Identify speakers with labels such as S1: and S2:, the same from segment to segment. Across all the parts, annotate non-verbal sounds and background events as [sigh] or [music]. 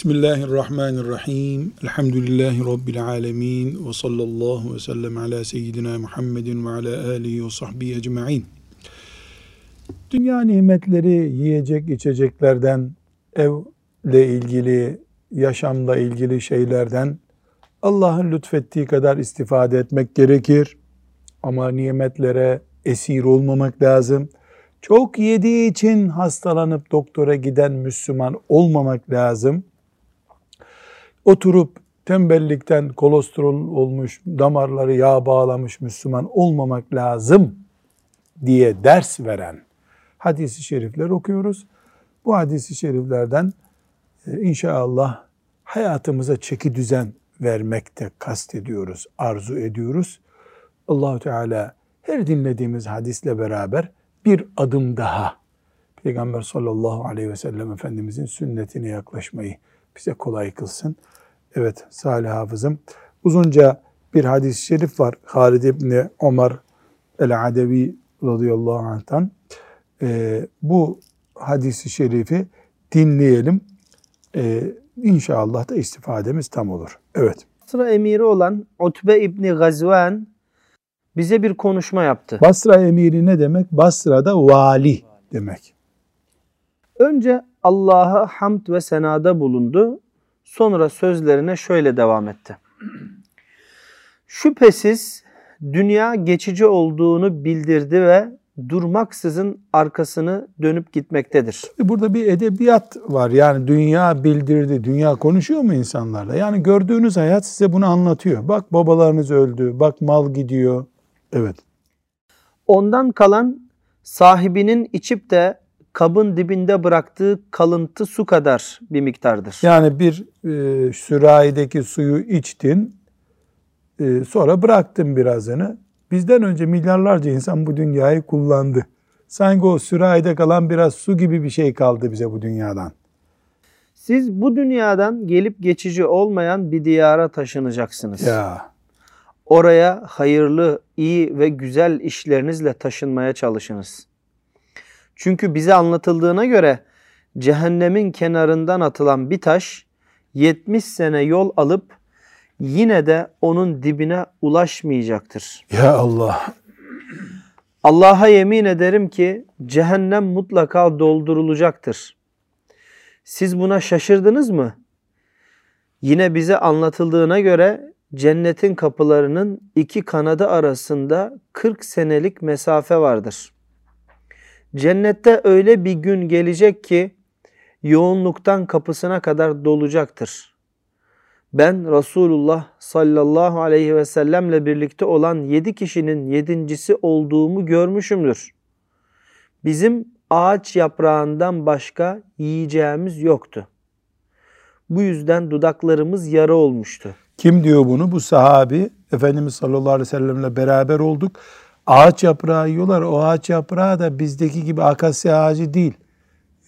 S1: Bismillahirrahmanirrahim. Elhamdülillahi Rabbil alemin. Ve sallallahu ve sellem ala seyyidina Muhammedin ve ala alihi ve sahbihi ecma'in. Dünya nimetleri yiyecek içeceklerden, evle ilgili, yaşamla ilgili şeylerden Allah'ın lütfettiği kadar istifade etmek gerekir. Ama nimetlere esir olmamak lazım. Çok yediği için hastalanıp doktora giden Müslüman olmamak lazım oturup tembellikten kolesterol olmuş, damarları yağ bağlamış Müslüman olmamak lazım diye ders veren hadisi şerifler okuyoruz. Bu hadisi şeriflerden e, inşallah hayatımıza çeki düzen vermekte kastediyoruz, arzu ediyoruz. Allahu Teala her dinlediğimiz hadisle beraber bir adım daha Peygamber sallallahu aleyhi ve sellem Efendimizin sünnetine yaklaşmayı bize kolay kılsın. Evet Salih Hafızım. Uzunca bir hadis-i şerif var. Halid İbni Ömer el-Adevi radıyallahu anh'tan. Ee, bu hadisi şerifi dinleyelim. Ee, inşallah da istifademiz tam olur. Evet.
S2: Basra emiri olan Utbe İbni Gazvan bize bir konuşma yaptı.
S1: Basra emiri ne demek? Basra'da vali demek.
S2: Önce Allah'a hamd ve senada bulundu. Sonra sözlerine şöyle devam etti. Şüphesiz dünya geçici olduğunu bildirdi ve durmaksızın arkasını dönüp gitmektedir.
S1: Burada bir edebiyat var. Yani dünya bildirdi. Dünya konuşuyor mu insanlarla? Yani gördüğünüz hayat size bunu anlatıyor. Bak babalarınız öldü. Bak mal gidiyor. Evet.
S2: Ondan kalan sahibinin içip de kabın dibinde bıraktığı kalıntı su kadar bir miktardır.
S1: Yani bir e, sürahideki suyu içtin, e, sonra bıraktın birazını. Bizden önce milyarlarca insan bu dünyayı kullandı. Sanki o sürahide kalan biraz su gibi bir şey kaldı bize bu dünyadan.
S2: Siz bu dünyadan gelip geçici olmayan bir diyara taşınacaksınız.
S1: Ya.
S2: Oraya hayırlı, iyi ve güzel işlerinizle taşınmaya çalışınız. Çünkü bize anlatıldığına göre cehennemin kenarından atılan bir taş 70 sene yol alıp yine de onun dibine ulaşmayacaktır.
S1: Ya Allah.
S2: Allah'a yemin ederim ki cehennem mutlaka doldurulacaktır. Siz buna şaşırdınız mı? Yine bize anlatıldığına göre cennetin kapılarının iki kanadı arasında 40 senelik mesafe vardır.'' Cennette öyle bir gün gelecek ki yoğunluktan kapısına kadar dolacaktır. Ben Resulullah sallallahu aleyhi ve sellemle birlikte olan yedi kişinin yedincisi olduğumu görmüşümdür. Bizim ağaç yaprağından başka yiyeceğimiz yoktu. Bu yüzden dudaklarımız yara olmuştu.
S1: Kim diyor bunu? Bu sahabi Efendimiz sallallahu aleyhi ve sellemle beraber olduk. Ağaç yaprağı yiyorlar. O ağaç yaprağı da bizdeki gibi akasya ağacı değil.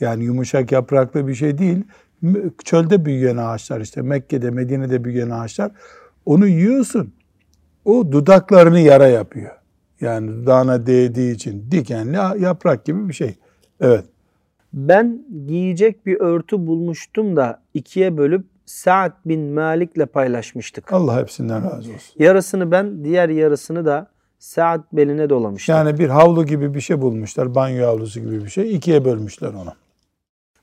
S1: Yani yumuşak yapraklı bir şey değil. Çölde büyüyen ağaçlar işte Mekke'de, Medine'de büyüyen ağaçlar. Onu yiyorsun. O dudaklarını yara yapıyor. Yani dudağına değdiği için dikenli yaprak gibi bir şey. Evet.
S2: Ben giyecek bir örtü bulmuştum da ikiye bölüp Sa'd bin Malik'le paylaşmıştık.
S1: Allah hepsinden razı olsun.
S2: Yarısını ben, diğer yarısını da Saat beline dolamışlar.
S1: Yani bir havlu gibi bir şey bulmuşlar. Banyo havlusu gibi bir şey. ikiye bölmüşler onu.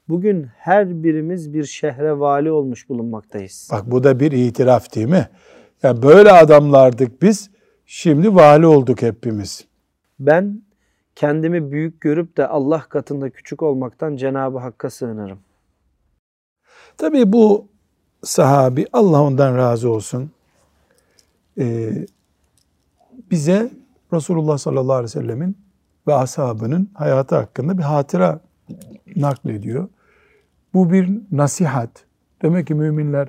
S2: Bugün her birimiz bir şehre vali olmuş bulunmaktayız.
S1: Bak bu da bir itiraf değil mi? Yani böyle adamlardık biz. Şimdi vali olduk hepimiz.
S2: Ben kendimi büyük görüp de Allah katında küçük olmaktan Cenab-ı Hakk'a sığınırım.
S1: Tabii bu sahabi Allah ondan razı olsun. Ee, bize Resulullah sallallahu aleyhi ve sellemin ve ashabının hayatı hakkında bir hatıra naklediyor. Bu bir nasihat. Demek ki müminler,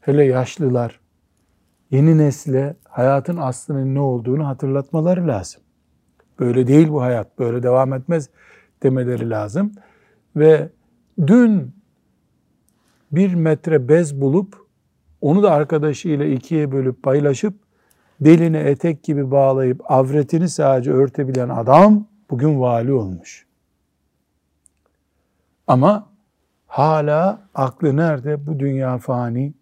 S1: hele yaşlılar, yeni nesle hayatın aslının ne olduğunu hatırlatmaları lazım. Böyle değil bu hayat, böyle devam etmez demeleri lazım. Ve dün bir metre bez bulup onu da arkadaşıyla ikiye bölüp paylaşıp beline etek gibi bağlayıp avretini sadece örtebilen adam bugün vali olmuş. Ama hala aklı nerede? Bu dünya fani,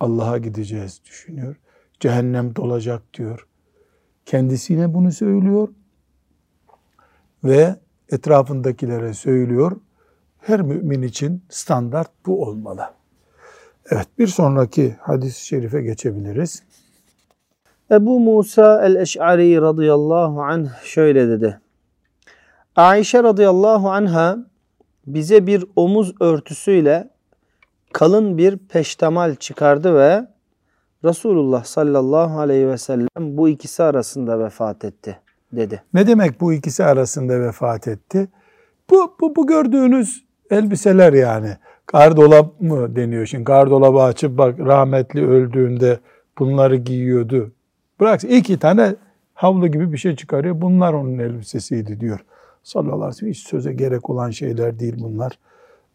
S1: Allah'a gideceğiz düşünüyor. Cehennem dolacak diyor. Kendisine bunu söylüyor ve etrafındakilere söylüyor. Her mümin için standart bu olmalı. Evet bir sonraki hadis-i şerife geçebiliriz.
S2: Ebu Musa el-Eş'ari radıyallahu anh şöyle dedi. Ayşe radıyallahu anha bize bir omuz örtüsüyle kalın bir peştemal çıkardı ve Resulullah sallallahu aleyhi ve sellem bu ikisi arasında vefat etti dedi.
S1: Ne demek bu ikisi arasında vefat etti? Bu, bu, bu gördüğünüz elbiseler yani. Gardolap mı deniyor şimdi? Gardolabı açıp bak rahmetli öldüğünde bunları giyiyordu. Bırak iki tane havlu gibi bir şey çıkarıyor. Bunlar onun elbisesiydi diyor. Sallallahu aleyhi ve sellem. Hiç söze gerek olan şeyler değil bunlar.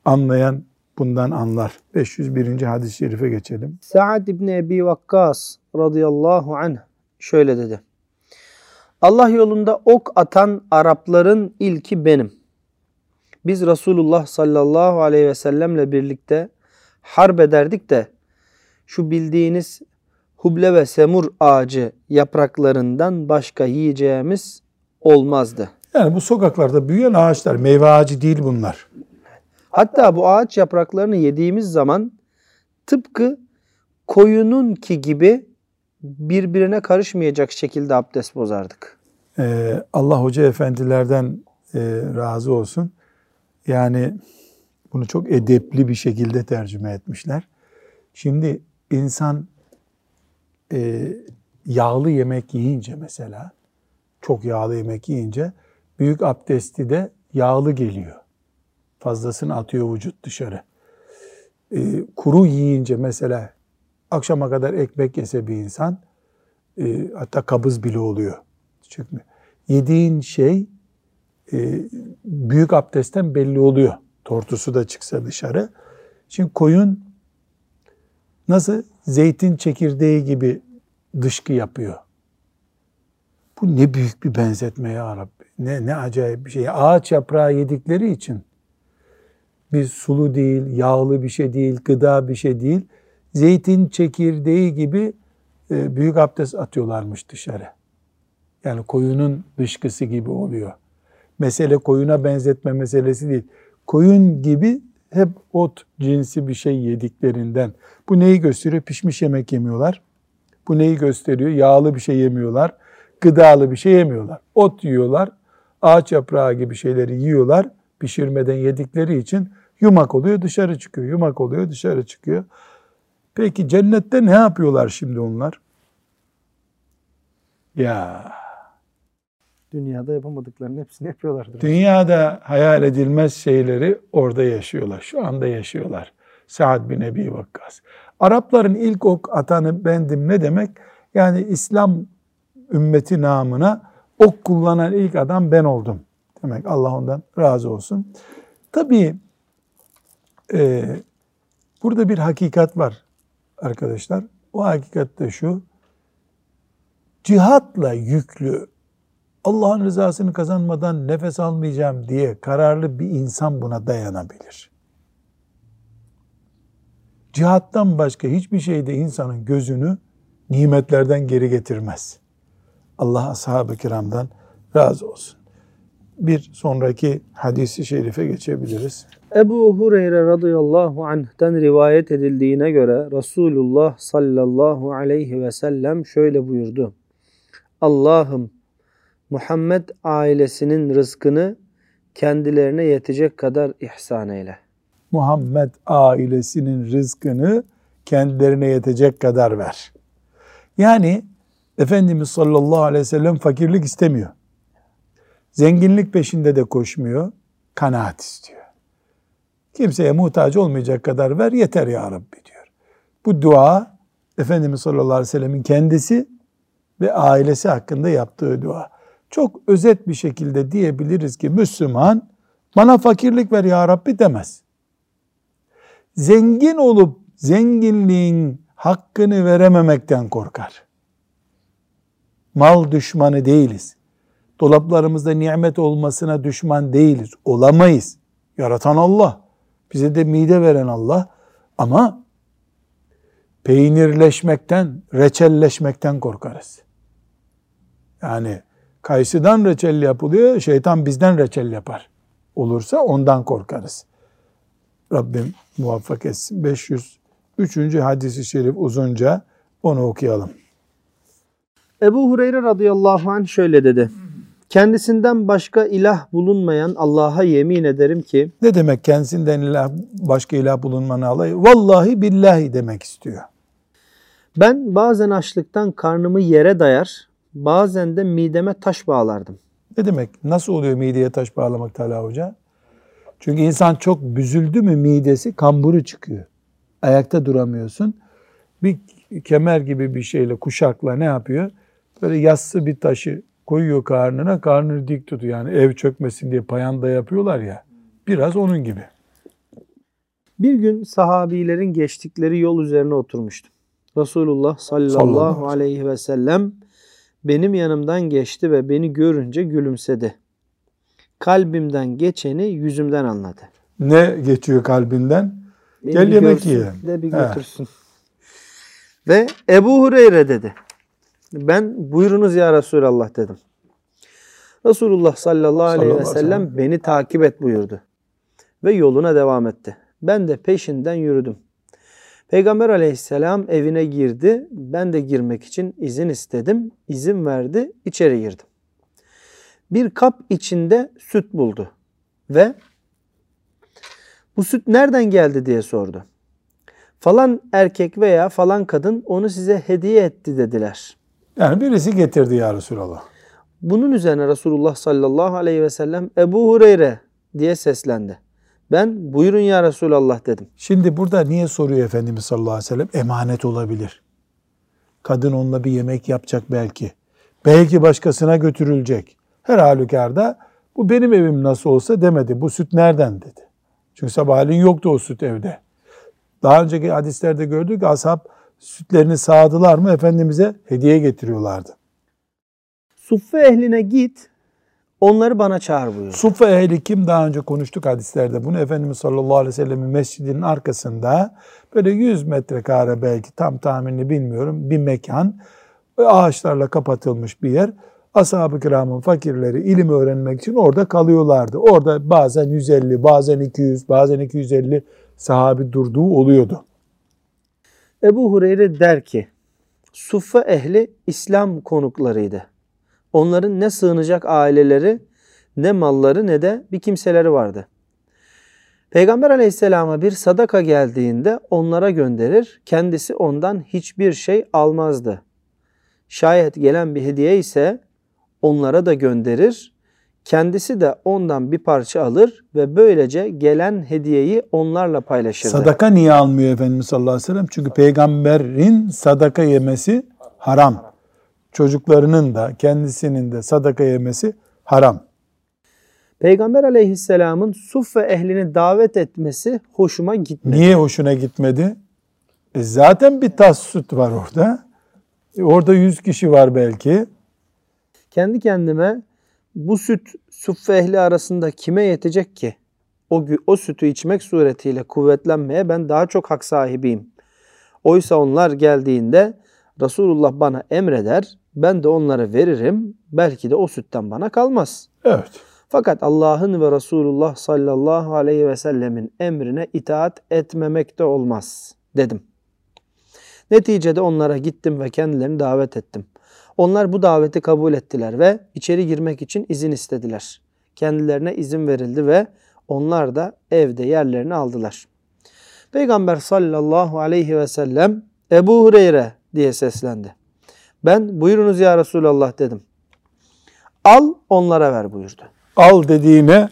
S1: Anlayan bundan anlar. 501. hadis-i şerife geçelim.
S2: Sa'd ibn Ebi Vakkas radıyallahu anh şöyle dedi. Allah yolunda ok atan Arapların ilki benim. Biz Resulullah sallallahu aleyhi ve sellemle birlikte harp ederdik de şu bildiğiniz huble ve semur ağacı yapraklarından başka yiyeceğimiz olmazdı.
S1: Yani bu sokaklarda büyüyen ağaçlar, meyve ağacı değil bunlar.
S2: Hatta bu ağaç yapraklarını yediğimiz zaman tıpkı koyunun ki gibi birbirine karışmayacak şekilde abdest bozardık.
S1: Ee, Allah Hoca Efendilerden e, razı olsun. Yani bunu çok edepli bir şekilde tercüme etmişler. Şimdi insan e, yağlı yemek yiyince mesela, çok yağlı yemek yiyince büyük abdesti de yağlı geliyor. Fazlasını atıyor vücut dışarı. E, kuru yiyince mesela akşama kadar ekmek yese bir insan e, hatta kabız bile oluyor. Çıkmıyor. Yediğin şey e, büyük abdestten belli oluyor. Tortusu da çıksa dışarı. Şimdi koyun nasıl zeytin çekirdeği gibi dışkı yapıyor. Bu ne büyük bir benzetme ya Rabbi. Ne, ne acayip bir şey. Ağaç yaprağı yedikleri için bir sulu değil, yağlı bir şey değil, gıda bir şey değil. Zeytin çekirdeği gibi e, büyük abdest atıyorlarmış dışarı. Yani koyunun dışkısı gibi oluyor. Mesele koyuna benzetme meselesi değil. Koyun gibi hep ot cinsi bir şey yediklerinden. Bu neyi gösteriyor? Pişmiş yemek yemiyorlar. Bu neyi gösteriyor? Yağlı bir şey yemiyorlar. Gıdalı bir şey yemiyorlar. Ot yiyorlar. Ağaç yaprağı gibi şeyleri yiyorlar. Pişirmeden yedikleri için yumak oluyor dışarı çıkıyor. Yumak oluyor dışarı çıkıyor. Peki cennette ne yapıyorlar şimdi onlar? Ya
S2: Dünyada yapamadıklarının hepsini yapıyorlardır.
S1: Dünyada hayal edilmez şeyleri orada yaşıyorlar. Şu anda yaşıyorlar. Sa'd bin Ebi Vakkas. Arapların ilk ok atanı bendim ne demek? Yani İslam ümmeti namına ok kullanan ilk adam ben oldum. Demek Allah ondan razı olsun. Tabii e, burada bir hakikat var arkadaşlar. O hakikat de şu. Cihatla yüklü Allah'ın rızasını kazanmadan nefes almayacağım diye kararlı bir insan buna dayanabilir. Cihattan başka hiçbir şeyde insanın gözünü nimetlerden geri getirmez. Allah ashab-ı kiramdan razı olsun. Bir sonraki hadisi şerife geçebiliriz.
S2: Ebu Hureyre radıyallahu anh'ten rivayet edildiğine göre Resulullah sallallahu aleyhi ve sellem şöyle buyurdu. Allah'ım Muhammed ailesinin rızkını kendilerine yetecek kadar ihsan eyle.
S1: Muhammed ailesinin rızkını kendilerine yetecek kadar ver. Yani Efendimiz sallallahu aleyhi ve sellem fakirlik istemiyor. Zenginlik peşinde de koşmuyor. Kanaat istiyor. Kimseye muhtaç olmayacak kadar ver yeter ya Rabbi diyor. Bu dua Efendimiz sallallahu aleyhi ve sellemin kendisi ve ailesi hakkında yaptığı dua. Çok özet bir şekilde diyebiliriz ki Müslüman bana fakirlik ver ya Rabbi demez. Zengin olup zenginliğin hakkını verememekten korkar. Mal düşmanı değiliz. Dolaplarımızda nimet olmasına düşman değiliz. Olamayız. Yaratan Allah. Bize de mide veren Allah. Ama peynirleşmekten, reçelleşmekten korkarız. Yani kayısıdan reçel yapılıyor, şeytan bizden reçel yapar. Olursa ondan korkarız. Rabbim muvaffak etsin. 503. hadisi şerif uzunca onu okuyalım.
S2: Ebu Hureyre radıyallahu anh şöyle dedi. Kendisinden başka ilah bulunmayan Allah'a yemin ederim ki
S1: Ne demek kendisinden ilah, başka ilah bulunmanı alayı? Vallahi billahi demek istiyor.
S2: ben bazen açlıktan karnımı yere dayar, bazen de mideme taş bağlardım.
S1: Ne demek? Nasıl oluyor mideye taş bağlamak Talha Hoca? Çünkü insan çok büzüldü mü midesi kamburu çıkıyor. Ayakta duramıyorsun. Bir kemer gibi bir şeyle kuşakla ne yapıyor? Böyle yassı bir taşı koyuyor karnına, karnını dik tutuyor. Yani ev çökmesin diye payanda yapıyorlar ya. Biraz onun gibi.
S2: Bir gün sahabilerin geçtikleri yol üzerine oturmuştum. Resulullah sallallahu,
S1: Sallallahu
S2: aleyhi ve sellem benim yanımdan geçti ve beni görünce gülümsedi. Kalbimden geçeni yüzümden anladı.
S1: Ne geçiyor kalbinden?
S2: Beni
S1: Gel yemek yiyelim.
S2: De bir
S1: He.
S2: götürsün. Ve Ebu Hureyre dedi. Ben buyurunuz ya Resulallah dedim. Resulullah sallallahu aleyhi ve sellem beni takip et buyurdu. Ve yoluna devam etti. Ben de peşinden yürüdüm. Peygamber aleyhisselam evine girdi. Ben de girmek için izin istedim. İzin verdi. içeri girdim. Bir kap içinde süt buldu. Ve bu süt nereden geldi diye sordu. Falan erkek veya falan kadın onu size hediye etti dediler.
S1: Yani birisi getirdi ya Resulallah.
S2: Bunun üzerine Resulullah sallallahu aleyhi ve sellem Ebu Hureyre diye seslendi. Ben buyurun ya Resulallah dedim.
S1: Şimdi burada niye soruyor Efendimiz sallallahu aleyhi ve sellem? Emanet olabilir. Kadın onunla bir yemek yapacak belki. Belki başkasına götürülecek. Her halükarda bu benim evim nasıl olsa demedi. Bu süt nereden dedi. Çünkü sabahleyin yoktu o süt evde. Daha önceki hadislerde gördük ashab sütlerini sağdılar mı Efendimiz'e hediye getiriyorlardı.
S2: Suffe ehline git onları bana çağır buyurdu.
S1: Suffe ehli kim daha önce konuştuk hadislerde. Bunu Efendimiz sallallahu aleyhi ve sellem'in mescidinin arkasında böyle 100 metrekare belki tam tahminini bilmiyorum bir mekan ağaçlarla kapatılmış bir yer. Ashab-ı kiramın fakirleri ilim öğrenmek için orada kalıyorlardı. Orada bazen 150, bazen 200, bazen 250 sahabi durduğu oluyordu.
S2: Ebu Hureyre der ki Suffe ehli İslam konuklarıydı. Onların ne sığınacak aileleri ne malları ne de bir kimseleri vardı. Peygamber aleyhisselama bir sadaka geldiğinde onlara gönderir, kendisi ondan hiçbir şey almazdı. Şayet gelen bir hediye ise onlara da gönderir, kendisi de ondan bir parça alır ve böylece gelen hediyeyi onlarla paylaşırdı.
S1: Sadaka niye almıyor Efendimiz sallallahu aleyhi ve sellem? Çünkü peygamberin sadaka yemesi haram. Çocuklarının da kendisinin de sadaka yemesi haram.
S2: Peygamber aleyhisselamın Suffe ehlini davet etmesi hoşuma gitmedi.
S1: Niye hoşuna gitmedi? E zaten bir tas süt var orada. E orada 100 kişi var belki.
S2: Kendi kendime bu süt Suffe ehli arasında kime yetecek ki? O, o sütü içmek suretiyle kuvvetlenmeye ben daha çok hak sahibiyim. Oysa onlar geldiğinde Resulullah bana emreder, ben de onlara veririm. Belki de o sütten bana kalmaz.
S1: Evet.
S2: Fakat Allah'ın ve Resulullah sallallahu aleyhi ve sellemin emrine itaat etmemek de olmaz dedim. Neticede onlara gittim ve kendilerini davet ettim. Onlar bu daveti kabul ettiler ve içeri girmek için izin istediler. Kendilerine izin verildi ve onlar da evde yerlerini aldılar. Peygamber sallallahu aleyhi ve sellem Ebu Hureyre diye seslendi. Ben buyurunuz ya Resulallah dedim. Al onlara ver buyurdu.
S1: Al dediğine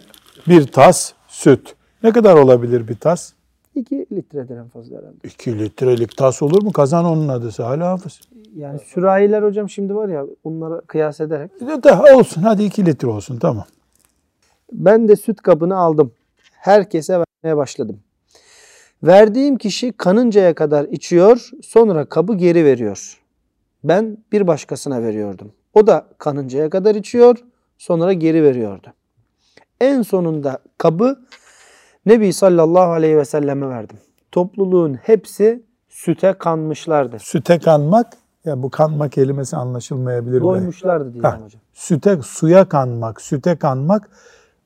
S1: bir tas süt. Ne kadar olabilir bir tas?
S2: 2 litredir en fazla herhalde.
S1: 2 litrelik tas olur mu? Kazan onun adı Salih Hafız.
S2: Yani sürahiler hocam şimdi var ya onlara kıyas ederek.
S1: Daha olsun hadi 2 litre olsun tamam.
S2: Ben de süt kabını aldım. Herkese vermeye başladım. Verdiğim kişi kanıncaya kadar içiyor, sonra kabı geri veriyor. Ben bir başkasına veriyordum. O da kanıncaya kadar içiyor, sonra geri veriyordu. En sonunda kabı Nebi sallallahu aleyhi ve selleme verdim. Topluluğun hepsi süte kanmışlardı.
S1: Süte kanmak, ya bu kanma kelimesi anlaşılmayabilir.
S2: Doymuşlardı diyeceğim
S1: Ha.
S2: hocam.
S1: Süte, suya kanmak, süte kanmak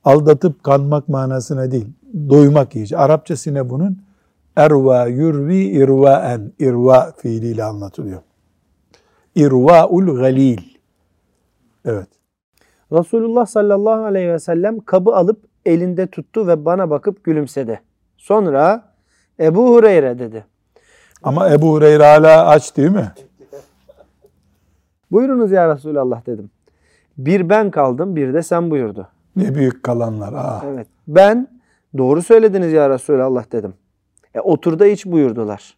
S1: aldatıp kanmak manasına değil. Doymak iyice. Arapçası ne bunun? Erva yurvi irvaen. İrva fiiliyle anlatılıyor. İrvaul galil. Evet.
S2: Resulullah sallallahu aleyhi ve sellem kabı alıp elinde tuttu ve bana bakıp gülümsedi. Sonra Ebu Hureyre dedi.
S1: Ama Ebu Hureyre hala aç değil mi?
S2: Buyurunuz ya Resulallah dedim. Bir ben kaldım bir de sen buyurdu.
S1: Ne büyük kalanlar. Ah.
S2: Evet. Ben doğru söylediniz ya Resulallah dedim. E, otur da iç buyurdular.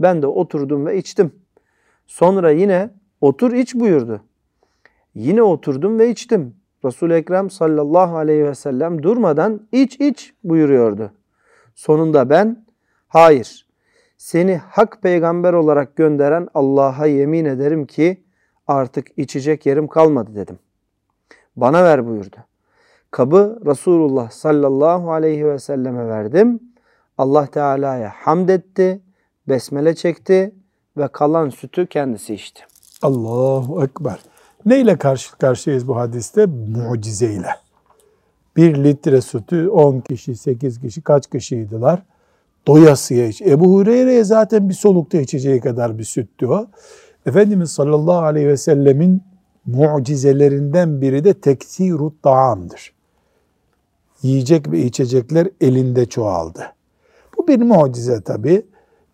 S2: Ben de oturdum ve içtim. Sonra yine otur iç buyurdu. Yine oturdum ve içtim. Resul-i Ekrem sallallahu aleyhi ve sellem durmadan iç iç buyuruyordu. Sonunda ben hayır seni hak peygamber olarak gönderen Allah'a yemin ederim ki artık içecek yerim kalmadı dedim. Bana ver buyurdu. Kabı Resulullah sallallahu aleyhi ve selleme verdim. Allah Teala'ya hamd etti, besmele çekti ve kalan sütü kendisi içti.
S1: Allahu Ekber. Neyle karşı karşıyayız bu hadiste? Mucizeyle. Bir litre sütü 10 kişi, 8 kişi kaç kişiydiler? Doyasıya iç. Ebu Hureyre'ye zaten bir solukta içeceği kadar bir süttü o. Efendimiz sallallahu aleyhi ve sellemin mucizelerinden biri de teksirut taamdır. Yiyecek ve içecekler elinde çoğaldı. Bu bir mucize tabii.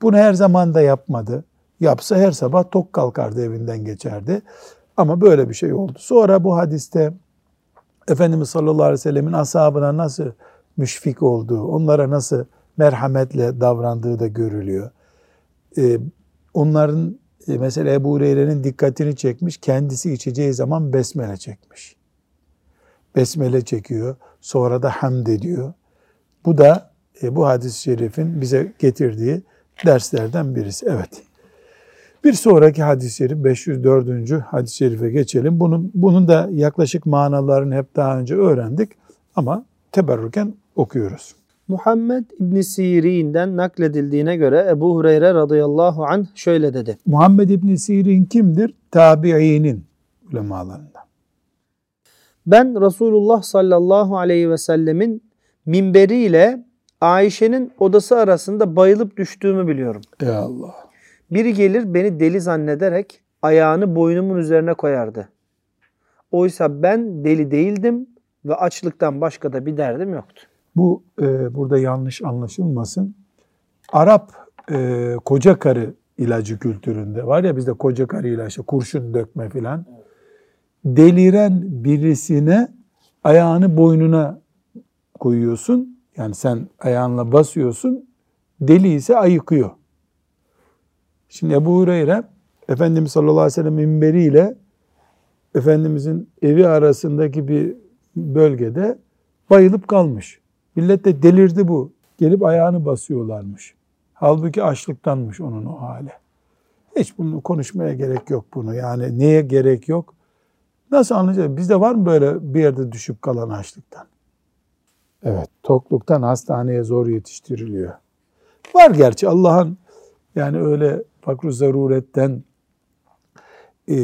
S1: Bunu her zaman da yapmadı. Yapsa her sabah tok kalkardı evinden geçerdi. Ama böyle bir şey oldu. Sonra bu hadiste Efendimiz sallallahu aleyhi ve sellemin ashabına nasıl müşfik olduğu, onlara nasıl merhametle davrandığı da görülüyor. Ee, onların e, mesela Ebu Hureyre'nin dikkatini çekmiş, kendisi içeceği zaman besmele çekmiş. Besmele çekiyor, sonra da hamd ediyor. Bu da e, bu hadis-i şerifin bize getirdiği derslerden birisi. Evet. Bir sonraki hadis-i şerif 504. hadis-i şerife geçelim. Bunun bunun da yaklaşık manalarını hep daha önce öğrendik ama teberrüken okuyoruz.
S2: Muhammed İbn Sirin'den nakledildiğine göre Ebu Hureyre radıyallahu anh şöyle dedi.
S1: Muhammed İbn Sirin kimdir? Tabiinin ulemalarından.
S2: Ben Resulullah sallallahu aleyhi ve sellemin minberiyle Ayşe'nin odası arasında bayılıp düştüğümü biliyorum.
S1: Ey Allah.
S2: Biri gelir beni deli zannederek ayağını boynumun üzerine koyardı. Oysa ben deli değildim ve açlıktan başka da bir derdim yoktu.
S1: Bu e, burada yanlış anlaşılmasın. Arap e, koca karı ilacı kültüründe var ya bizde koca karı ilacı, kurşun dökme filan. Deliren birisine ayağını boynuna koyuyorsun. Yani sen ayağınla basıyorsun. Deli ise ayıkıyor. Şimdi Ebu Hureyre Efendimiz sallallahu aleyhi ve sellem minberiyle Efendimizin evi arasındaki bir bölgede bayılıp kalmış. Millet de delirdi bu. Gelip ayağını basıyorlarmış. Halbuki açlıktanmış onun o hali. Hiç bunu konuşmaya gerek yok bunu. Yani neye gerek yok? Nasıl anlayacağız? Bizde var mı böyle bir yerde düşüp kalan açlıktan? Evet, tokluktan hastaneye zor yetiştiriliyor. Var gerçi Allah'ın yani öyle fakru zaruretten e,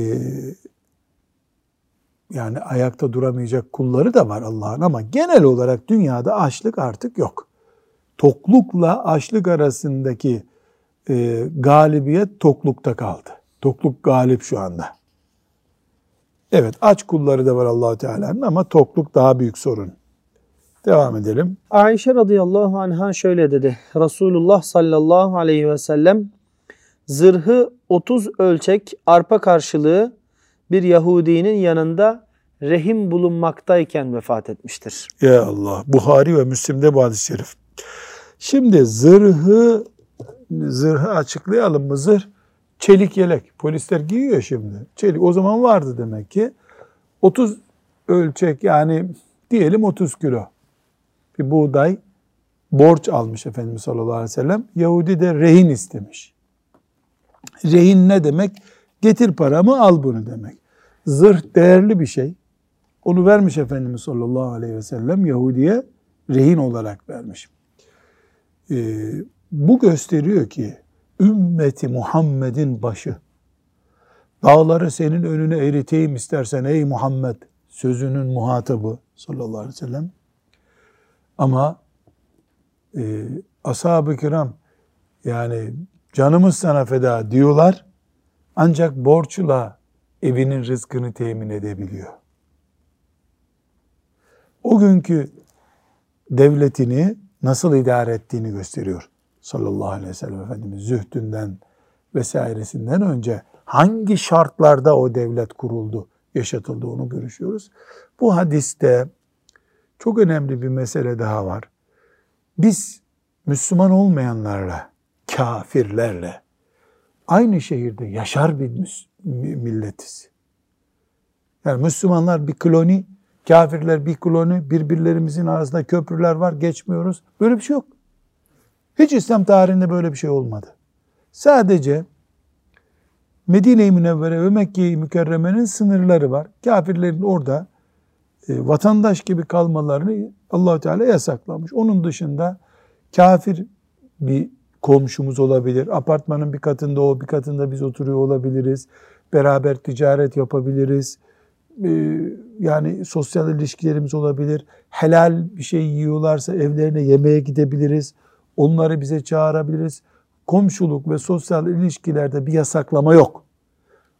S1: yani ayakta duramayacak kulları da var Allah'ın ama genel olarak dünyada açlık artık yok. Toklukla açlık arasındaki e, galibiyet toklukta kaldı. Tokluk galip şu anda. Evet aç kulları da var allah Teala'nın ama tokluk daha büyük sorun. Devam edelim.
S2: Ayşe radıyallahu anha şöyle dedi. Resulullah sallallahu aleyhi ve sellem zırhı 30 ölçek arpa karşılığı bir Yahudinin yanında rehim bulunmaktayken vefat etmiştir.
S1: Ya Allah. Buhari ve Müslim'de bu hadis-i şerif. Şimdi zırhı zırhı açıklayalım mı? Zırh çelik yelek. Polisler giyiyor şimdi. Çelik o zaman vardı demek ki. 30 ölçek yani diyelim 30 kilo bir buğday borç almış Efendimiz sallallahu aleyhi ve sellem. Yahudi de rehin istemiş. Rehin ne demek? Getir paramı al bunu demek. Zırh değerli bir şey. Onu vermiş Efendimiz sallallahu aleyhi ve sellem Yahudi'ye rehin olarak vermiş. e, bu gösteriyor ki ümmeti Muhammed'in başı. Dağları senin önüne eriteyim istersen ey Muhammed sözünün muhatabı sallallahu aleyhi ve sellem. Ama e, ashab-ı kiram yani canımız sana feda diyorlar ancak borçla evinin rızkını temin edebiliyor. O günkü devletini nasıl idare ettiğini gösteriyor sallallahu aleyhi ve sellem Efendimiz zühdünden vesairesinden önce hangi şartlarda o devlet kuruldu, yaşatıldı onu görüşüyoruz. Bu hadiste çok önemli bir mesele daha var. Biz Müslüman olmayanlarla, kafirlerle aynı şehirde yaşar bir milletiz. Yani Müslümanlar bir kloni, kafirler bir kloni, birbirlerimizin arasında köprüler var, geçmiyoruz. Böyle bir şey yok. Hiç İslam tarihinde böyle bir şey olmadı. Sadece Medine-i Münevvere ve Mekke-i Mükerreme'nin sınırları var. Kafirlerin orada e, vatandaş gibi kalmalarını allah Teala yasaklamış. Onun dışında kafir bir komşumuz olabilir. Apartmanın bir katında o, bir katında biz oturuyor olabiliriz. Beraber ticaret yapabiliriz. E, yani sosyal ilişkilerimiz olabilir. Helal bir şey yiyorlarsa evlerine yemeğe gidebiliriz. Onları bize çağırabiliriz. Komşuluk ve sosyal ilişkilerde bir yasaklama yok.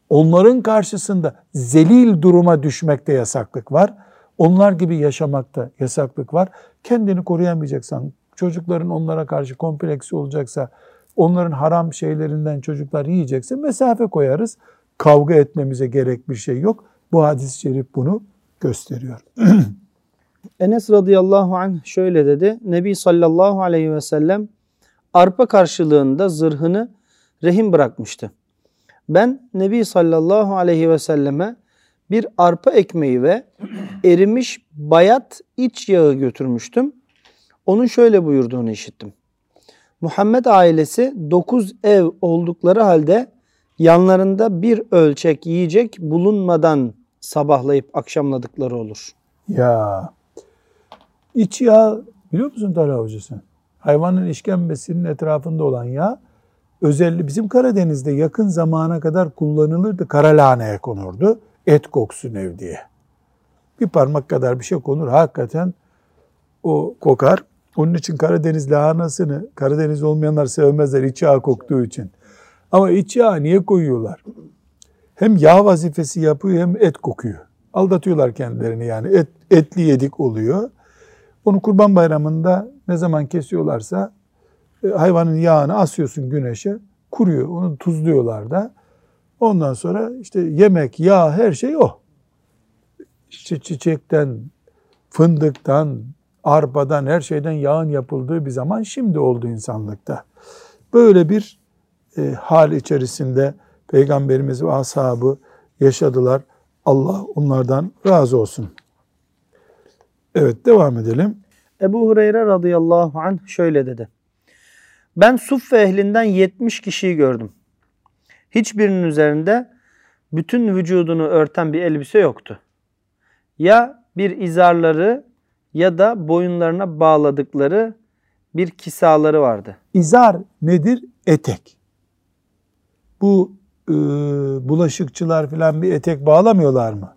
S1: Onların karşısında zelil duruma düşmekte yasaklık var. Onlar gibi yaşamakta yasaklık var. Kendini koruyamayacaksan, çocukların onlara karşı kompleksi olacaksa, onların haram şeylerinden çocuklar yiyecekse mesafe koyarız. Kavga etmemize gerek bir şey yok. Bu hadis-i şerif bunu gösteriyor. [clears throat]
S2: Enes radıyallahu anh şöyle dedi. Nebi sallallahu aleyhi ve sellem arpa karşılığında zırhını rehin bırakmıştı. Ben Nebi sallallahu aleyhi ve selleme bir arpa ekmeği ve erimiş bayat iç yağı götürmüştüm. Onun şöyle buyurduğunu işittim. Muhammed ailesi dokuz ev oldukları halde yanlarında bir ölçek yiyecek bulunmadan sabahlayıp akşamladıkları olur.
S1: Ya iç yağ biliyor musun Talha Hocası? Hayvanın işkembesinin etrafında olan yağ özellikle bizim Karadeniz'de yakın zamana kadar kullanılırdı. Kara lahaneye konurdu. Et koksun ev diye. Bir parmak kadar bir şey konur. Hakikaten o kokar. Onun için Karadeniz lahanasını Karadeniz olmayanlar sevmezler iç yağ koktuğu için. Ama iç yağ niye koyuyorlar? Hem yağ vazifesi yapıyor hem et kokuyor. Aldatıyorlar kendilerini yani. Et, etli yedik oluyor. Onu kurban bayramında ne zaman kesiyorlarsa e, hayvanın yağını asıyorsun güneşe. Kuruyor. Onu tuzluyorlar da. Ondan sonra işte yemek, yağ her şey o. Çiçekten, fındıktan, arpadan, her şeyden yağın yapıldığı bir zaman şimdi oldu insanlıkta. Böyle bir e, hal içerisinde Peygamberimiz ve ashabı yaşadılar. Allah onlardan razı olsun. Evet devam edelim.
S2: Ebu Hureyre radıyallahu anh şöyle dedi. Ben Suffe ehlinden 70 kişiyi gördüm. Hiçbirinin üzerinde bütün vücudunu örten bir elbise yoktu. Ya bir izarları ya da boyunlarına bağladıkları bir kisaları vardı.
S1: İzar nedir? Etek. Bu e, bulaşıkçılar falan bir etek bağlamıyorlar mı?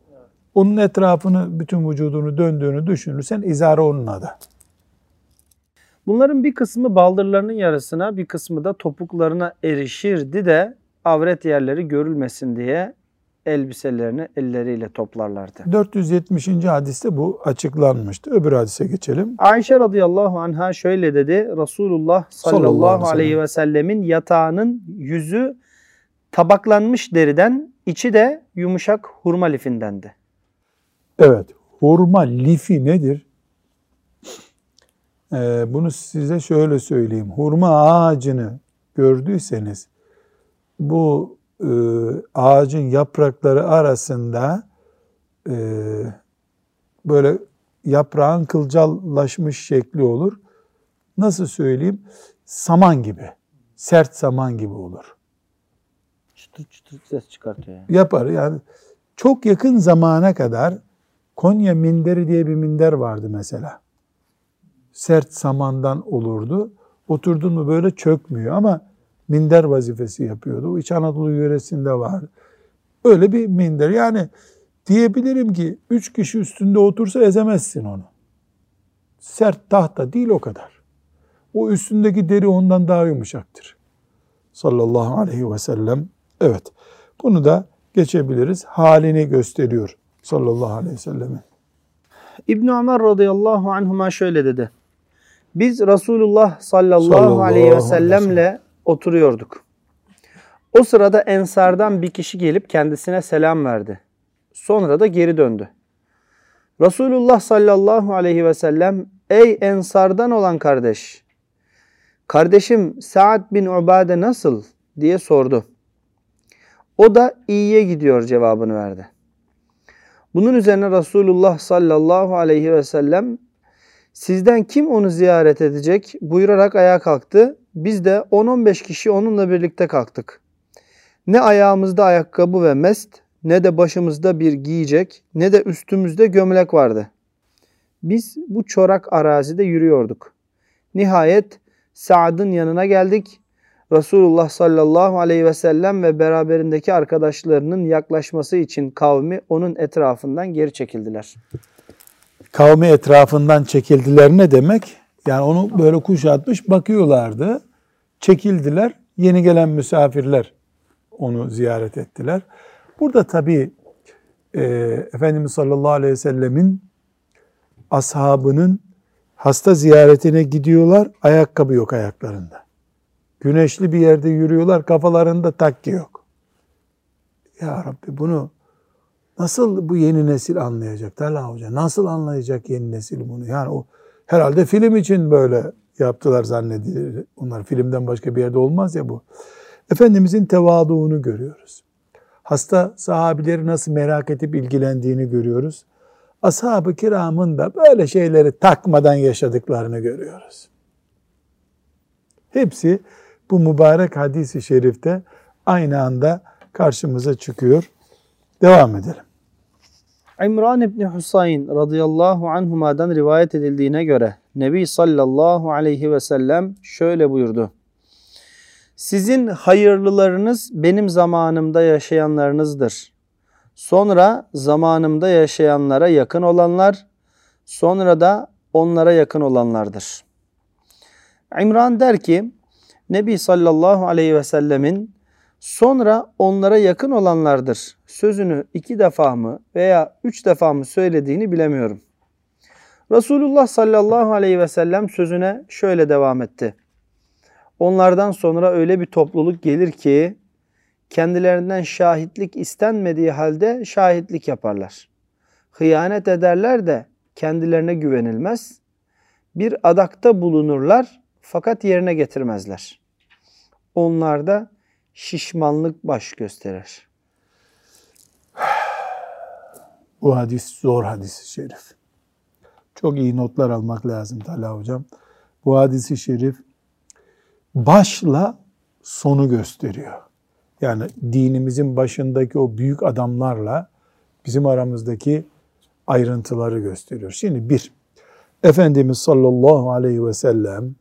S1: Onun etrafını, bütün vücudunu döndüğünü düşünürsen izarı onun adı.
S2: Bunların bir kısmı baldırlarının yarısına, bir kısmı da topuklarına erişirdi de avret yerleri görülmesin diye elbiselerini elleriyle toplarlardı.
S1: 470. hadiste bu açıklanmıştı. Öbür hadise geçelim.
S2: Ayşe radıyallahu anha şöyle dedi. Resulullah sallallahu, sallallahu aleyhi ve sellemin yatağının yüzü tabaklanmış deriden, içi de yumuşak hurma lifindendi.
S1: Evet, hurma lifi nedir? Ee, bunu size şöyle söyleyeyim. Hurma ağacını gördüyseniz bu e, ağacın yaprakları arasında e, böyle yaprağın kılcallaşmış şekli olur. Nasıl söyleyeyim? Saman gibi. Sert saman gibi olur.
S2: Çıtır çıtır ses çıkartıyor. Yani.
S1: Yapar. Yani çok yakın zamana kadar Konya minderi diye bir minder vardı mesela. Sert samandan olurdu. Oturdun mu böyle çökmüyor ama minder vazifesi yapıyordu. İç Anadolu yöresinde var. Öyle bir minder. Yani diyebilirim ki üç kişi üstünde otursa ezemezsin onu. Sert tahta değil o kadar. O üstündeki deri ondan daha yumuşaktır. Sallallahu aleyhi ve sellem. Evet. Bunu da geçebiliriz. Halini gösteriyor sallallahu aleyhi ve sellemin.
S2: İbn Ömer radıyallahu anhuma şöyle dedi. Biz Resulullah sallallahu,
S1: Sallallahu
S2: aleyhi ve sellemle oturuyorduk. O sırada ensardan bir kişi gelip kendisine selam verdi. Sonra da geri döndü. Resulullah sallallahu aleyhi ve sellem ey ensardan olan kardeş kardeşim Sa'd bin Ubade nasıl diye sordu. O da iyiye gidiyor cevabını verdi. Bunun üzerine Resulullah sallallahu aleyhi ve sellem sizden kim onu ziyaret edecek buyurarak ayağa kalktı. Biz de 10-15 kişi onunla birlikte kalktık. Ne ayağımızda ayakkabı ve mest ne de başımızda bir giyecek ne de üstümüzde gömlek vardı. Biz bu çorak arazide yürüyorduk. Nihayet Sa'd'ın yanına geldik. Resulullah sallallahu aleyhi ve sellem ve beraberindeki arkadaşlarının yaklaşması için kavmi onun etrafından geri çekildiler.
S1: Kavmi etrafından çekildiler ne demek? Yani onu böyle kuşatmış bakıyorlardı. Çekildiler. Yeni gelen misafirler onu ziyaret ettiler. Burada tabii e, Efendimiz sallallahu aleyhi ve sellemin ashabının hasta ziyaretine gidiyorlar. Ayakkabı yok ayaklarında. Güneşli bir yerde yürüyorlar. Kafalarında takke yok. Ya Rabbi bunu nasıl bu yeni nesil anlayacak Talha Hoca? Nasıl anlayacak yeni nesil bunu? Yani o herhalde film için böyle yaptılar zannedilir. Onlar filmden başka bir yerde olmaz ya bu. Efendimizin tevaduğunu görüyoruz. Hasta sahabileri nasıl merak edip ilgilendiğini görüyoruz. Ashab-ı kiramın da böyle şeyleri takmadan yaşadıklarını görüyoruz. Hepsi bu mübarek hadisi şerifte aynı anda karşımıza çıkıyor. Devam edelim.
S2: İmran İbni Husayn radıyallahu anhuma'dan rivayet edildiğine göre Nebi sallallahu aleyhi ve sellem şöyle buyurdu. Sizin hayırlılarınız benim zamanımda yaşayanlarınızdır. Sonra zamanımda yaşayanlara yakın olanlar, sonra da onlara yakın olanlardır. İmran der ki, Nebi sallallahu aleyhi ve sellemin sonra onlara yakın olanlardır sözünü iki defa mı veya üç defa mı söylediğini bilemiyorum. Resulullah sallallahu aleyhi ve sellem sözüne şöyle devam etti. Onlardan sonra öyle bir topluluk gelir ki kendilerinden şahitlik istenmediği halde şahitlik yaparlar. Hıyanet ederler de kendilerine güvenilmez. Bir adakta bulunurlar fakat yerine getirmezler. Onlarda şişmanlık baş gösterir.
S1: Bu hadis zor hadis-i şerif. Çok iyi notlar almak lazım Talha Hocam. Bu hadisi şerif başla sonu gösteriyor. Yani dinimizin başındaki o büyük adamlarla bizim aramızdaki ayrıntıları gösteriyor. Şimdi bir, Efendimiz sallallahu aleyhi ve sellem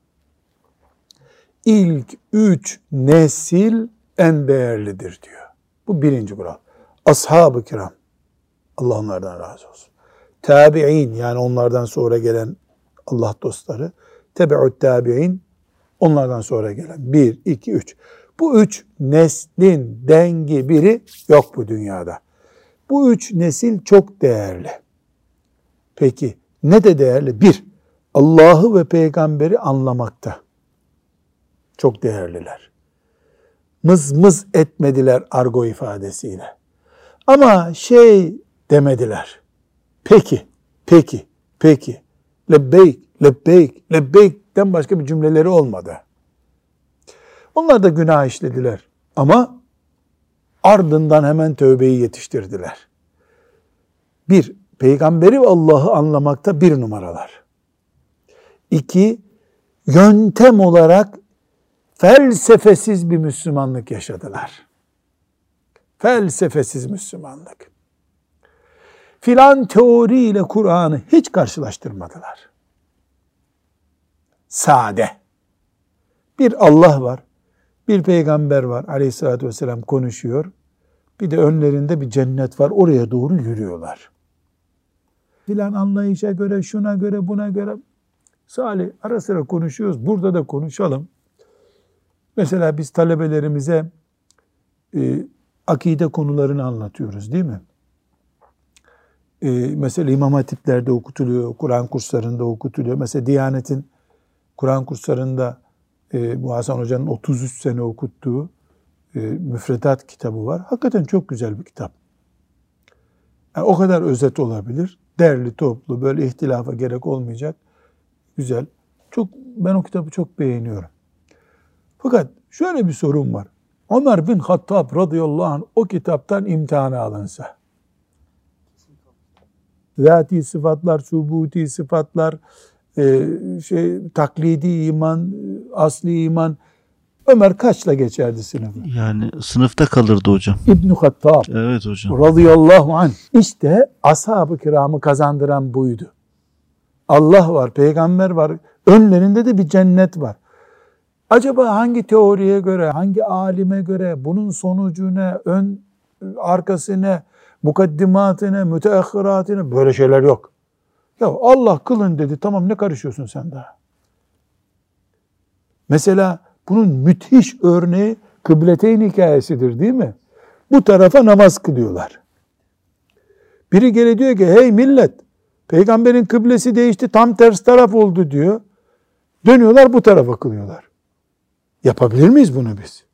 S1: ilk üç nesil en değerlidir diyor. Bu birinci kural. Ashab-ı kiram. Allah onlardan razı olsun. Tabi'in yani onlardan sonra gelen Allah dostları. Tebe'ut tabi'in onlardan sonra gelen. Bir, iki, üç. Bu üç neslin dengi biri yok bu dünyada. Bu üç nesil çok değerli. Peki ne de değerli? Bir, Allah'ı ve peygamberi anlamakta. Çok değerliler. Mız mız etmediler argo ifadesiyle. Ama şey demediler. Peki, peki, peki. Lebbeyk, lebbeyk, lebbeykten başka bir cümleleri olmadı. Onlar da günah işlediler. Ama ardından hemen tövbeyi yetiştirdiler. Bir, peygamberi ve Allah'ı anlamakta bir numaralar. İki, yöntem olarak felsefesiz bir Müslümanlık yaşadılar. Felsefesiz Müslümanlık. Filan teoriyle Kur'an'ı hiç karşılaştırmadılar. Sade. Bir Allah var, bir peygamber var aleyhissalatü vesselam konuşuyor. Bir de önlerinde bir cennet var, oraya doğru yürüyorlar. Filan anlayışa göre, şuna göre, buna göre. Salih ara sıra konuşuyoruz, burada da konuşalım. Mesela biz talebelerimize e, akide konularını anlatıyoruz değil mi? E, mesela İmam Hatipler'de okutuluyor, Kur'an kurslarında okutuluyor. Mesela Diyanet'in Kur'an kurslarında e, bu Hasan Hoca'nın 33 sene okuttuğu e, müfredat kitabı var. Hakikaten çok güzel bir kitap. Yani o kadar özet olabilir. Derli toplu, böyle ihtilafa gerek olmayacak. Güzel. Çok ben o kitabı çok beğeniyorum. Fakat şöyle bir sorun var. Ömer bin Hattab radıyallahu anh o kitaptan imtihana alınsa, zati sıfatlar, subuti sıfatlar, e, şey taklidi iman, asli iman Ömer kaçla geçerdi sınıfı?
S3: Yani sınıfta kalırdı hocam.
S1: İbn Hattab
S3: Evet hocam.
S1: radıyallahu anh. İşte ashab-ı kiramı kazandıran buydu. Allah var, peygamber var. Önlerinde de bir cennet var. Acaba hangi teoriye göre, hangi alime göre, bunun sonucu ne, ön arkası ne, mukaddimatı ne, müteahhiratı ne, böyle şeyler yok. Ya Allah kılın dedi, tamam ne karışıyorsun sen daha? Mesela bunun müthiş örneği kıbleteyn hikayesidir değil mi? Bu tarafa namaz kılıyorlar. Biri geliyor diyor ki hey millet peygamberin kıblesi değişti tam ters taraf oldu diyor. Dönüyorlar bu tarafa kılıyorlar. Yapabilir miyiz bunu biz?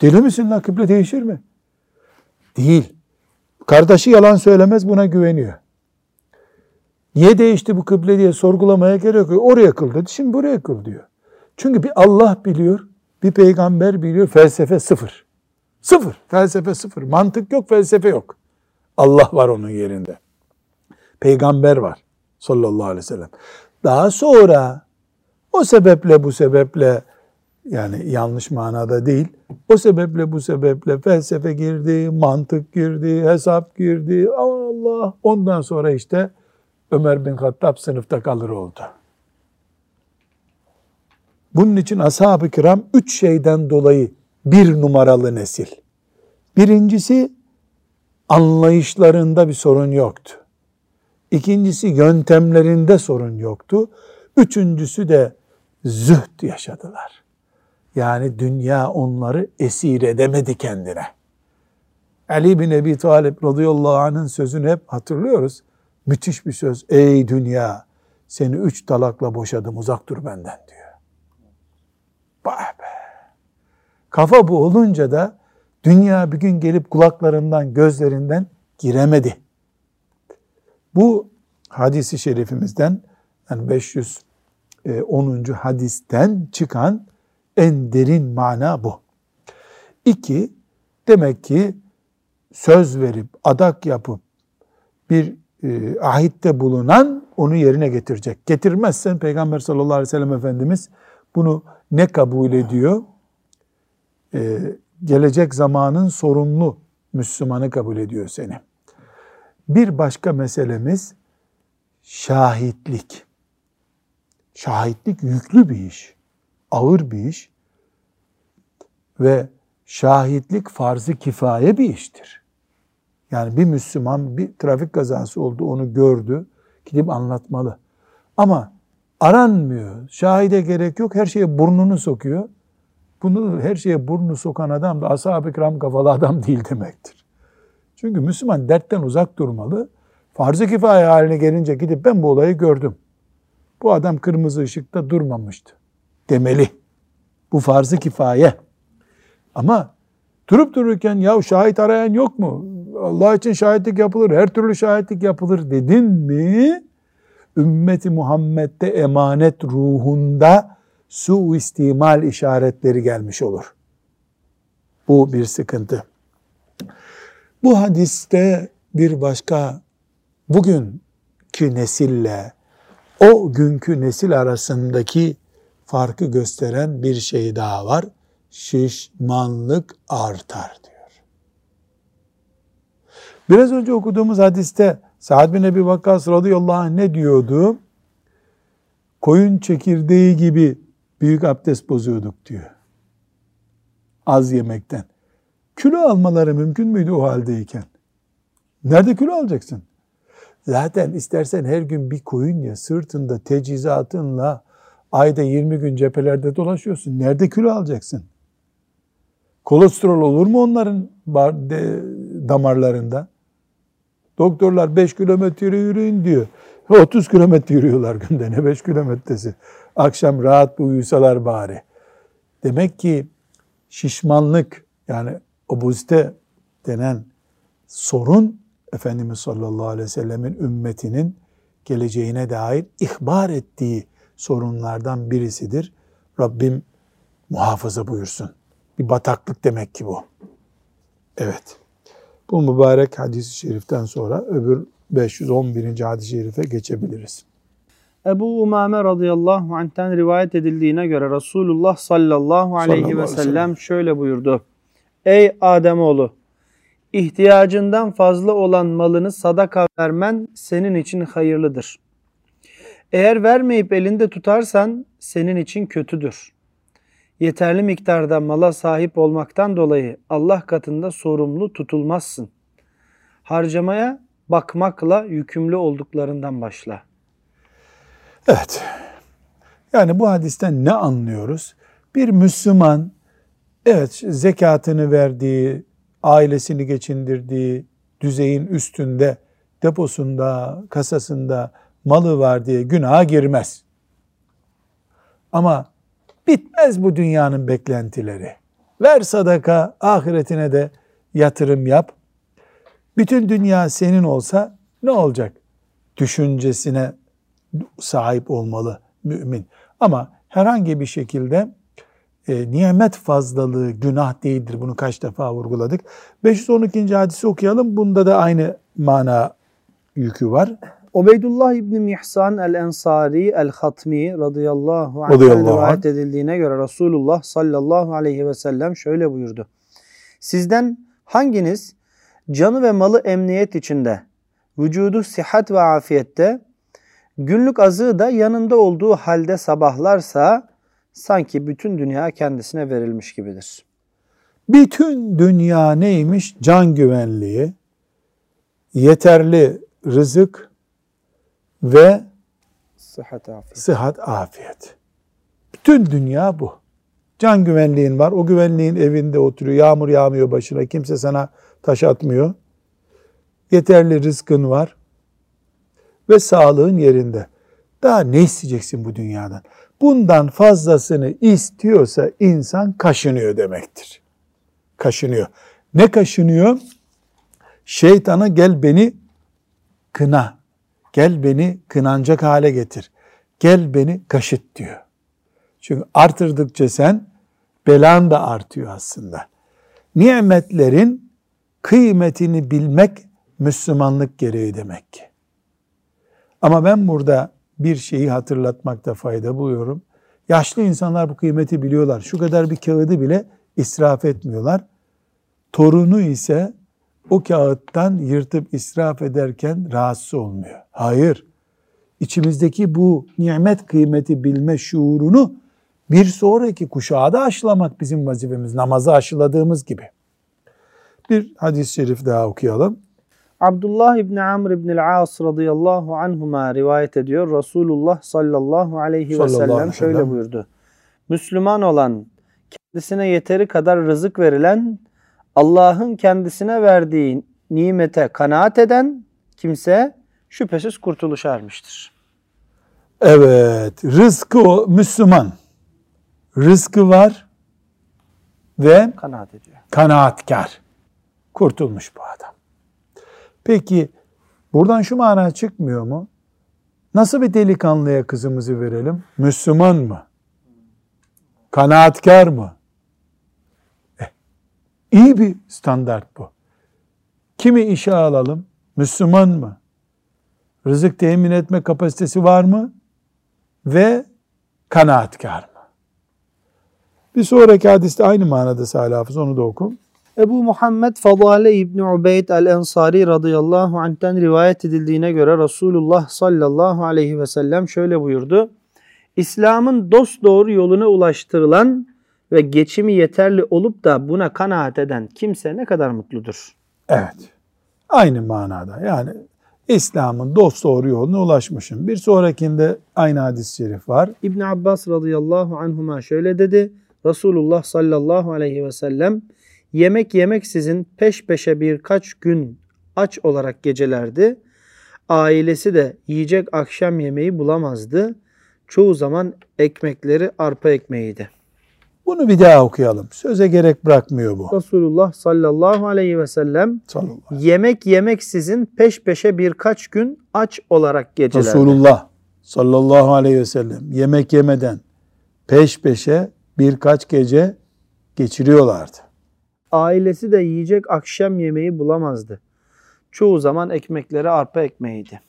S1: Deli misin lan kıble değişir mi? Değil. Kardeşi yalan söylemez buna güveniyor. Niye değişti bu kıble diye sorgulamaya gerek yok. Oraya kıl dedi. Şimdi buraya kıl diyor. Çünkü bir Allah biliyor, bir peygamber biliyor, felsefe sıfır. Sıfır. Felsefe sıfır. Mantık yok, felsefe yok. Allah var onun yerinde. Peygamber var sallallahu aleyhi ve sellem. Daha sonra o sebeple bu sebeple yani yanlış manada değil. O sebeple bu sebeple felsefe girdi, mantık girdi, hesap girdi. Allah ondan sonra işte Ömer bin Hattab sınıfta kalır oldu. Bunun için ashab-ı kiram üç şeyden dolayı bir numaralı nesil. Birincisi anlayışlarında bir sorun yoktu. İkincisi yöntemlerinde sorun yoktu. Üçüncüsü de zühd yaşadılar. Yani dünya onları esir edemedi kendine. Ali bin Ebi Talib radıyallahu anh'ın sözünü hep hatırlıyoruz. Müthiş bir söz. Ey dünya seni üç talakla boşadım uzak dur benden diyor. Bah be. Kafa bu olunca da dünya bir gün gelip kulaklarından, gözlerinden giremedi. Bu hadisi şerifimizden yani 510. hadisten çıkan en derin mana bu. İki, demek ki söz verip, adak yapıp bir e, ahitte bulunan onu yerine getirecek. Getirmezsen Peygamber sallallahu aleyhi ve sellem Efendimiz bunu ne kabul ediyor? Ee, gelecek zamanın sorumlu Müslümanı kabul ediyor seni. Bir başka meselemiz şahitlik. Şahitlik yüklü bir iş, ağır bir iş ve şahitlik farzı kifaye bir iştir. Yani bir Müslüman bir trafik kazası oldu, onu gördü, gidip anlatmalı. Ama aranmıyor. Şahide gerek yok. Her şeye burnunu sokuyor. Bunu her şeye burnunu sokan adam da ashab-ı kiram kafalı adam değil demektir. Çünkü Müslüman dertten uzak durmalı. Farz-ı kifaye haline gelince gidip ben bu olayı gördüm. Bu adam kırmızı ışıkta durmamıştı demeli. Bu farz-ı kifaye. Ama durup dururken ya şahit arayan yok mu? Allah için şahitlik yapılır, her türlü şahitlik yapılır dedin mi? ümmeti Muhammed'de emanet ruhunda suistimal işaretleri gelmiş olur. Bu bir sıkıntı. Bu hadiste bir başka bugünkü nesille o günkü nesil arasındaki farkı gösteren bir şey daha var. Şişmanlık artar diyor. Biraz önce okuduğumuz hadiste Sa'd bin Ebi Vakkas radıyallahu anh ne diyordu? Koyun çekirdeği gibi büyük abdest bozuyorduk diyor. Az yemekten. Kilo almaları mümkün müydü o haldeyken? Nerede kilo alacaksın? Zaten istersen her gün bir koyun ya sırtında tecizatınla ayda 20 gün cephelerde dolaşıyorsun. Nerede kilo alacaksın? Kolesterol olur mu onların damarlarında? Doktorlar 5 kilometre yürüyün diyor. 30 kilometre yürüyorlar günde ne 5 kilometresi. Akşam rahat bir uyusalar bari. Demek ki şişmanlık yani obezite denen sorun Efendimiz sallallahu aleyhi ve sellemin ümmetinin geleceğine dair ihbar ettiği sorunlardan birisidir. Rabbim muhafaza buyursun. Bir bataklık demek ki bu. Evet. Bu mübarek hadis-i şeriften sonra öbür 511. hadis-i şerife geçebiliriz.
S2: Ebu Umame radıyallahu anh'ten rivayet edildiğine göre Resulullah sallallahu aleyhi sallallahu ve sellem şöyle buyurdu. Ey Ademoğlu! ihtiyacından fazla olan malını sadaka vermen senin için hayırlıdır. Eğer vermeyip elinde tutarsan senin için kötüdür. Yeterli miktarda mala sahip olmaktan dolayı Allah katında sorumlu tutulmazsın. Harcamaya bakmakla yükümlü olduklarından başla.
S1: Evet. Yani bu hadisten ne anlıyoruz? Bir Müslüman evet zekatını verdiği, ailesini geçindirdiği düzeyin üstünde deposunda, kasasında malı var diye günaha girmez. Ama bitmez bu dünyanın beklentileri. Ver sadaka, ahiretine de yatırım yap. Bütün dünya senin olsa ne olacak? Düşüncesine sahip olmalı mümin. Ama herhangi bir şekilde e, nimet fazlalığı günah değildir. Bunu kaç defa vurguladık. 512. hadisi okuyalım. Bunda da aynı mana yükü var.
S2: Ubeydullah İbni Mihsan el-Ensari el-Hatmi radıyallahu anh rivayet edildiğine göre Resulullah sallallahu aleyhi ve sellem şöyle buyurdu. Sizden hanginiz canı ve malı emniyet içinde, vücudu sihat ve afiyette, günlük azığı da yanında olduğu halde sabahlarsa sanki bütün dünya kendisine verilmiş gibidir.
S1: Bütün dünya neymiş? Can güvenliği, yeterli rızık ve
S2: sıhhat afiyet.
S1: Sıhhat afiyet. Bütün dünya bu. Can güvenliğin var. O güvenliğin evinde oturuyor. Yağmur yağmıyor başına. Kimse sana taş atmıyor. Yeterli rızkın var. Ve sağlığın yerinde. Daha ne isteyeceksin bu dünyadan? bundan fazlasını istiyorsa insan kaşınıyor demektir. Kaşınıyor. Ne kaşınıyor? Şeytana gel beni kına. Gel beni kınancak hale getir. Gel beni kaşıt diyor. Çünkü artırdıkça sen belan da artıyor aslında. Nimetlerin kıymetini bilmek Müslümanlık gereği demek ki. Ama ben burada bir şeyi hatırlatmakta fayda buluyorum. Yaşlı insanlar bu kıymeti biliyorlar. Şu kadar bir kağıdı bile israf etmiyorlar. Torunu ise o kağıttan yırtıp israf ederken rahatsız olmuyor. Hayır. İçimizdeki bu nimet kıymeti bilme şuurunu bir sonraki kuşağa da aşılamak bizim vazifemiz. Namazı aşıladığımız gibi. Bir hadis-i şerif daha okuyalım.
S2: Abdullah İbni Amr İbni As radıyallahu anhuma rivayet ediyor. Resulullah sallallahu aleyhi ve sellem şöyle buyurdu. Müslüman olan, kendisine yeteri kadar rızık verilen, Allah'ın kendisine verdiği nimete kanaat eden kimse şüphesiz kurtuluşa ermiştir.
S1: Evet, rızkı o Müslüman. Rızkı var ve
S2: kanaat ediyor.
S1: Kanaatkar. Kurtulmuş bu adam. Peki buradan şu mana çıkmıyor mu? Nasıl bir delikanlıya kızımızı verelim? Müslüman mı? Kanaatkar mı? İyi bir standart bu. Kimi işe alalım? Müslüman mı? Rızık temin etme kapasitesi var mı? Ve kanaatkar mı? Bir sonraki hadiste aynı manada Salih Hafız onu da okum.
S2: Ebu Muhammed Fadale İbni Ubeyd el-Ensari radıyallahu anh'ten rivayet edildiğine göre Resulullah sallallahu aleyhi ve sellem şöyle buyurdu. İslam'ın dost doğru yoluna ulaştırılan ve geçimi yeterli olup da buna kanaat eden kimse ne kadar mutludur.
S1: Evet. Aynı manada. Yani İslam'ın dost doğru yoluna ulaşmışım. Bir sonrakinde aynı hadis-i şerif var.
S2: İbn Abbas radıyallahu anhuma şöyle dedi. Resulullah sallallahu aleyhi ve sellem yemek yemek sizin peş peşe birkaç gün aç olarak gecelerdi. Ailesi de yiyecek akşam yemeği bulamazdı. Çoğu zaman ekmekleri arpa ekmeğiydi.
S1: Bunu bir daha okuyalım. Söze gerek bırakmıyor bu.
S2: Resulullah sallallahu aleyhi ve sellem
S1: Sallallahu
S2: yemek yemek sizin peş peşe birkaç gün aç olarak gecelerdi.
S1: Resulullah sallallahu aleyhi ve sellem yemek yemeden peş peşe birkaç gece geçiriyorlardı.
S2: Ailesi de yiyecek akşam yemeği bulamazdı. Çoğu zaman ekmekleri arpa ekmeğiydi.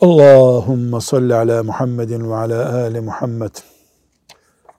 S1: Allahümme salli ala Muhammedin ve ala ali Muhammed.